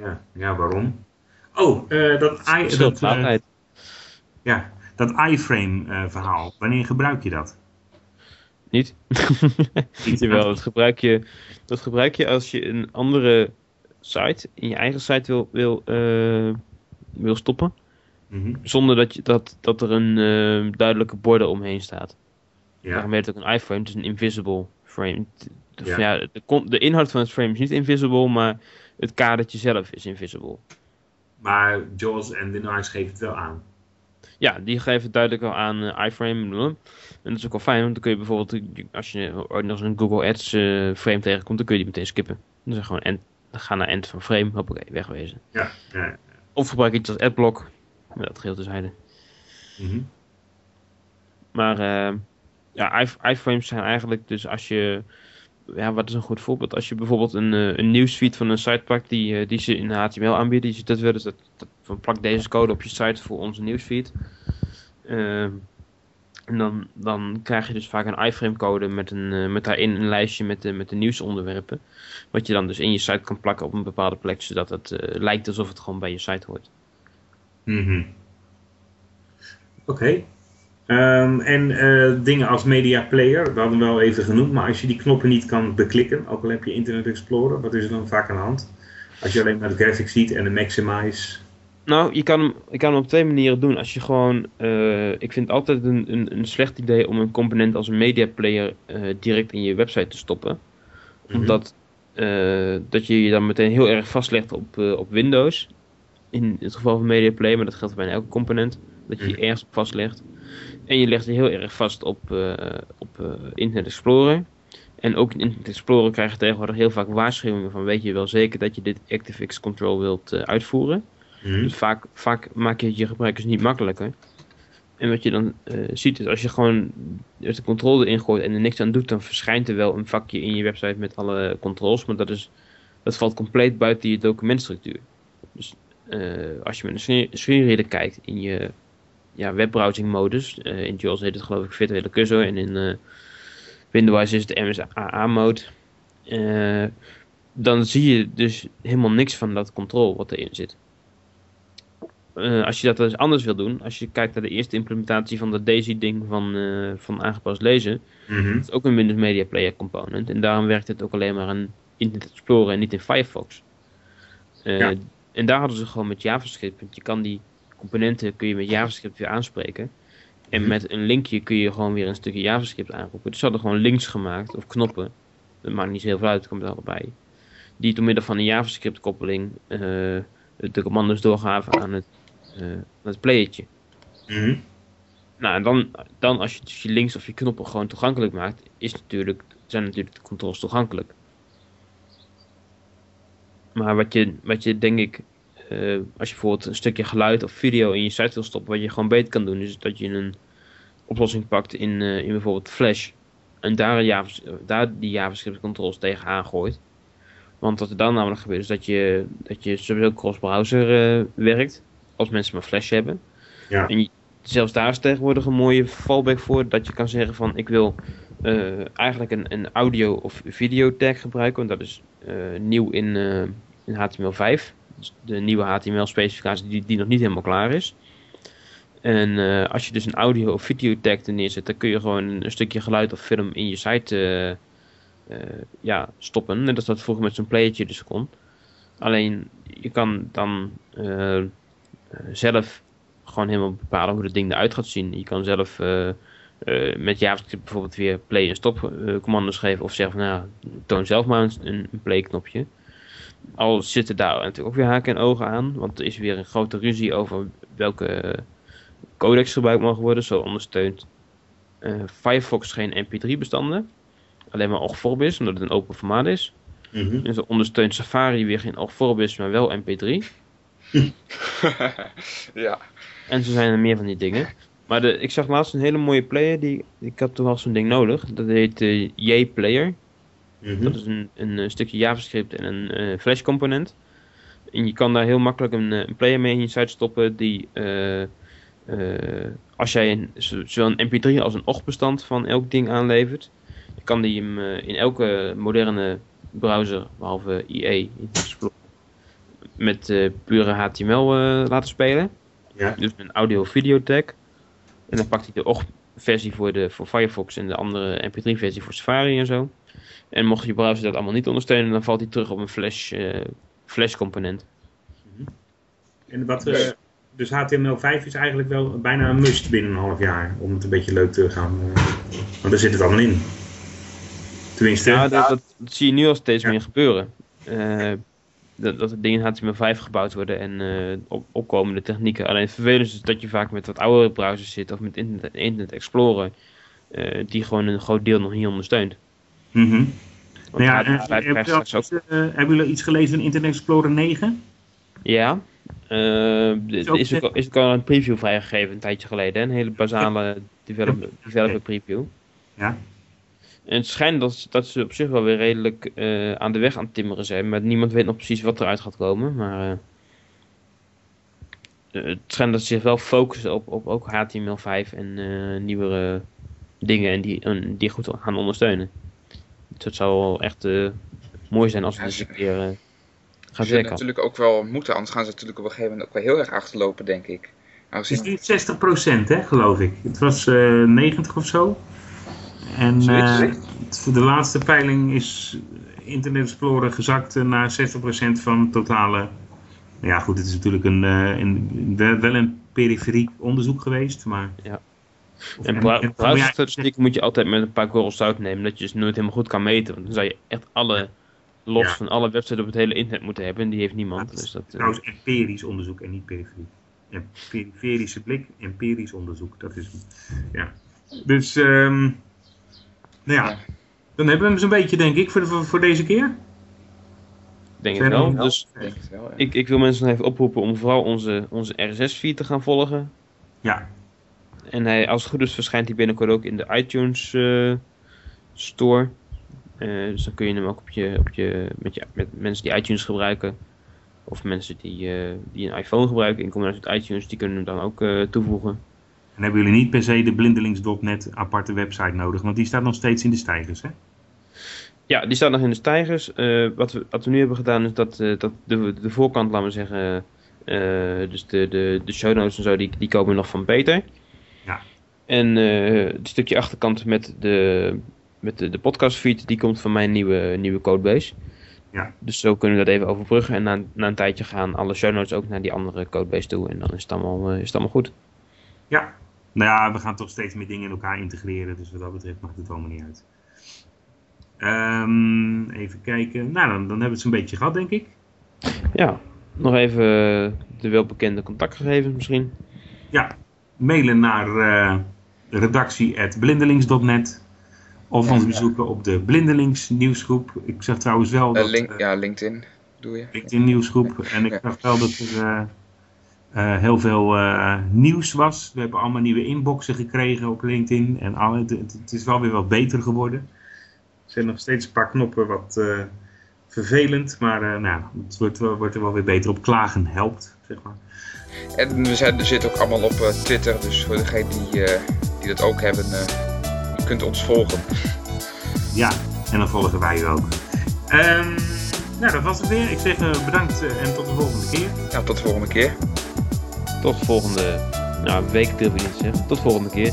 Ja, ja waarom? Oh, uh, dat, I, dat, uh, ja, dat iframe uh, verhaal. Wanneer gebruik je dat? Niet. Niet wel. Dat gebruik, je, dat gebruik je als je een andere site in je eigen site wil, wil, wil stoppen. Mm -hmm. Zonder dat, je, dat, dat er een duidelijke border omheen staat. Ja. Daarom heet het ook een iframe. Het is een invisible frame. De, Ja. ja, de, de inhoud van het frame is niet invisible, maar het kadertje zelf is invisible. Maar Jaws en Denice geven het wel aan. Ja, die geven duidelijk al aan uh, iframe. En dat is ook wel fijn, want dan kun je bijvoorbeeld, als je ooit nog een Google Ads uh, frame tegenkomt, dan kun je die meteen skippen. Dan zeg gewoon end, dan ga naar end van frame, hoppakee, wegwezen. Ja, ja. Of gebruik iets als adblock, maar dat geheel tezijde. Mm -hmm. Maar uh, ja, iframes zijn eigenlijk dus als je ja, wat is een goed voorbeeld? Als je bijvoorbeeld een, uh, een nieuwsfeed van een site pakt die, uh, die ze in HTML aanbieden, je ziet dat eens dat, van plak deze code op je site voor onze nieuwsfeed. Ehm, en dan, dan krijg je dus vaak een iframe code met, een, eh, met daarin een lijstje met de, met de nieuwsonderwerpen. Wat je dan dus in je site kan plakken op een bepaalde plek, zodat het eh, lijkt alsof het gewoon bij je site hoort. Mhm. Oké. Ehm, en eh, dingen als media player, we hadden we wel even genoemd, maar als je die knoppen niet kan beklikken, ook al heb je Internet Explorer, wat is er dan vaak aan de hand? Als je alleen maar de graphics ziet en de maximize. Nou, je kan, hem, je kan hem op twee manieren doen. Als je gewoon, eh, ik vind het altijd een, een, een slecht idee om een component als een media player eh, direct in je website te stoppen. Mhm. Omdat dat je je dan meteen heel erg vastlegt op, op Windows. In het geval van media player, maar dat geldt bijna elke component. Dat je je Mhm. ergens op vastlegt. En je legt je heel erg vast op, eh, op eh, Internet Explorer. En ook in Internet Explorer krijg je tegenwoordig heel vaak waarschuwingen van weet je wel zeker dat je dit ActiveX Control wilt eh, uitvoeren. Mhm. Dus vaak, vaak maak je het je gebruikers niet makkelijker. En wat je dan ziet is als je gewoon de controle erin gooit en er niks aan doet, dan verschijnt er wel een vakje in je website met alle controls. Maar dat, is, dat valt compleet buiten je documentstructuur. Dus als je met een screen- screenreader kijkt in je ja, webbrowsing modus, eh, in JAWS heet het geloof ik virtuele cursor en in eh, Windows is het MSAA mode. eh, dan zie je dus helemaal niks van dat control wat erin zit. Als je dat dus anders wil doen, als je kijkt naar de eerste implementatie van dat Daisy-ding van, van aangepast lezen, Mhm. dat is ook een Windows Media Player component. En daarom werkt het ook alleen maar in Internet Explorer en niet in Firefox. Ja. En daar hadden ze gewoon met JavaScript, want je kan die componenten kun je met JavaScript weer aanspreken. En Mhm. met een linkje kun je gewoon weer een stukje JavaScript aanroepen. Dus ze hadden gewoon links gemaakt, of knoppen. Dat maakt niet zo heel veel uit, het komt er allebei. Die door middel van een JavaScript koppeling eh, de commando's doorgaven aan het, aan het playertje. Mhm. Nou, en dan, dan als je dus je links of je knoppen gewoon toegankelijk maakt, is natuurlijk, zijn natuurlijk de controls toegankelijk. Maar wat je, wat je denk ik, eh, als je bijvoorbeeld een stukje geluid of video in je site wil stoppen, wat je gewoon beter kan doen, is dat je een oplossing pakt in, eh, in bijvoorbeeld Flash. En daar, daar die JavaScript controls tegen aangooit. Want wat er dan namelijk gebeurt, is dat je, dat je sowieso cross-browser eh, werkt, als mensen maar Flash hebben. Ja. En je, zelfs daar is tegenwoordig een mooie fallback voor, dat je kan zeggen van ik wil eigenlijk een, een audio of video tag gebruiken, want dat is nieuw in, in HTML5. De nieuwe HTML specificatie die, die nog niet helemaal klaar is. En eh, als je dus een audio of video tag er neerzet, dan kun je gewoon een, stukje geluid of film in je site eh, ja, stoppen. Net als dat vroeger met zo'n playertje dus kon. Alleen je kan dan zelf gewoon helemaal bepalen hoe het ding eruit gaat zien. Je kan zelf met JavaScript bijvoorbeeld weer play en stop commando's geven. Of zeggen van nou, toon zelf maar een, een play knopje. Al zitten daar natuurlijk ook weer haken en ogen aan. Want er is weer een grote ruzie over welke codecs gebruikt mogen worden. Zo ondersteunt eh, Firefox geen mp3 bestanden. Alleen maar omdat het een open formaat is. Mhm. En zo ondersteunt Safari weer geen OGG-Vorbis, maar wel mp3. ja. En zo zijn er meer van die dingen. Maar de, ik zag laatst een hele mooie player. Die, ik had toch wel zo'n ding nodig. Dat heet eh J-Player. Mhm. Dat is een, een, eh, stukje JavaScript en een eh, Flash component. En je kan daar heel makkelijk een, eh, een player mee in je site stoppen die, als jij een, zo- zowel een mp3 als een OGG-bestand van elk ding aanlevert, je kan die hem in elke moderne browser, behalve IE, Internet Explorer, met pure HTML laten spelen. Ja. Dus een audio-video tag. En dan pakt hij de OGG-versie voor, de, voor Firefox en de andere mp3-versie voor Safari en zo. En mocht je browser dat allemaal niet ondersteunen, dan valt hij terug op een Flash, eh, Flash component. En wat, eh, dus HTML5 is eigenlijk wel bijna een must binnen een half jaar. Om het een beetje leuk te gaan. eh, want daar zit het allemaal in. Tenminste. Ja, dat, dat, dat zie je nu al steeds Ja. meer gebeuren. Dat, dat er dingen in HTML5 gebouwd worden en eh, op, opkomende technieken. Alleen het vervelende is dat je vaak met wat oudere browsers zit of met Internet, Internet Explorer. eh, die gewoon een groot deel nog niet ondersteunt. Want Nou ja, HTML5 eh, hebben, jullie ook iets, hebben jullie iets gelezen in Internet Explorer 9? Ja, er ook is, ook, al- is ook al een preview vrijgegeven een tijdje geleden. hè? Een hele basale developer, developer preview. Ja. En het schijnt dat, dat ze op zich wel weer redelijk eh, aan de weg aan het timmeren zijn. Maar niemand weet nog precies wat eruit gaat komen. Maar het schijnt dat ze zich wel focussen op, op ook HTML5 en uh, nieuwere dingen en die, en die goed gaan ondersteunen. Dus het zou wel echt uh, mooi zijn als we ja, eens een keer uh, gaan ze werken. natuurlijk ook wel moeten, anders gaan ze natuurlijk op een gegeven moment ook wel heel erg achterlopen, denk ik. Het is nu 60% hè, geloof ik. Het was uh, 90 of zo. En voor de laatste peiling is Internet Explorer gezakt naar 60% van totale. Ja, goed, het is natuurlijk een, een, wel een periferiek onderzoek geweest, maar. Ja. En, en browserstatistieken moet je altijd met een paar korrels zout nemen, dat je dus nooit helemaal goed kan meten. Want dan zou je echt alle, los van alle websites op het hele internet moeten hebben, en die heeft niemand. Ja, dus dat, trouwens empirisch onderzoek en niet periferiek. Periferische blik, empirisch onderzoek, dat is Ja. Dus, um, nou ja, dan hebben we hem zo'n beetje, denk ik, voor, de, voor deze keer. Denk het wel. Dus denk het wel, ja. ik, ik wil mensen nog even oproepen om vooral onze, onze RSS-feed te gaan volgen. Ja, en hij, als het goed is verschijnt hij binnenkort ook in de iTunes uh, Store. Uh, dus dan kun je hem ook op je, op je, met, je, met mensen die iTunes gebruiken. Of mensen die, uh, die een iPhone gebruiken in combinatie met iTunes, die kunnen hem dan ook toevoegen. En hebben jullie niet per se de blindelings.net aparte website nodig, want die staat nog steeds in de stijgers, hè? Ja, die staat nog in de stijgers. wat, we, wat we nu hebben gedaan is dat, dat de, de voorkant, laten we zeggen, dus de, de, de show notes en zo, die, die komen nog van Peter. Ja. En het stukje achterkant met de, met de, de podcastfeed, die komt van mijn nieuwe, nieuwe codebase. Ja. Dus zo kunnen we dat even overbruggen. En na, na een tijdje gaan alle show notes ook naar die andere codebase toe. En dan is het allemaal, is het allemaal goed. Ja. Nou ja, we gaan toch steeds meer dingen in elkaar integreren. Dus wat dat betreft maakt het allemaal niet uit. Um, even kijken. Nou, dan, dan hebben we het zo'n beetje gehad, denk ik. Ja. Nog even de welbekende contactgegevens misschien. Ja, mailen naar uh, redactie.blindelings.net of ons bezoeken op de Blindelings nieuwsgroep. Ik zeg trouwens wel dat... Uh, link, ja, LinkedIn doe je. LinkedIn nieuwsgroep. En ik zag wel dat er uh, heel veel nieuws was. We hebben allemaal nieuwe inboxen gekregen op LinkedIn. En alle, het, het, is wel weer wat beter geworden. Er zijn nog steeds een paar knoppen wat vervelend. Maar nou, het wordt, wordt er wel weer beter op. Klagen helpt, zeg maar. En we zijn, zitten ook allemaal op Twitter, dus voor degenen die, die dat ook hebben, je kunt ons volgen. Ja, en dan volgen wij u ook. Um, nou, dat was het weer. Ik zeg bedankt en tot de volgende keer. Ja, tot de volgende keer. Tot de volgende nou, week durf ik niet zeggen. Tot de volgende keer.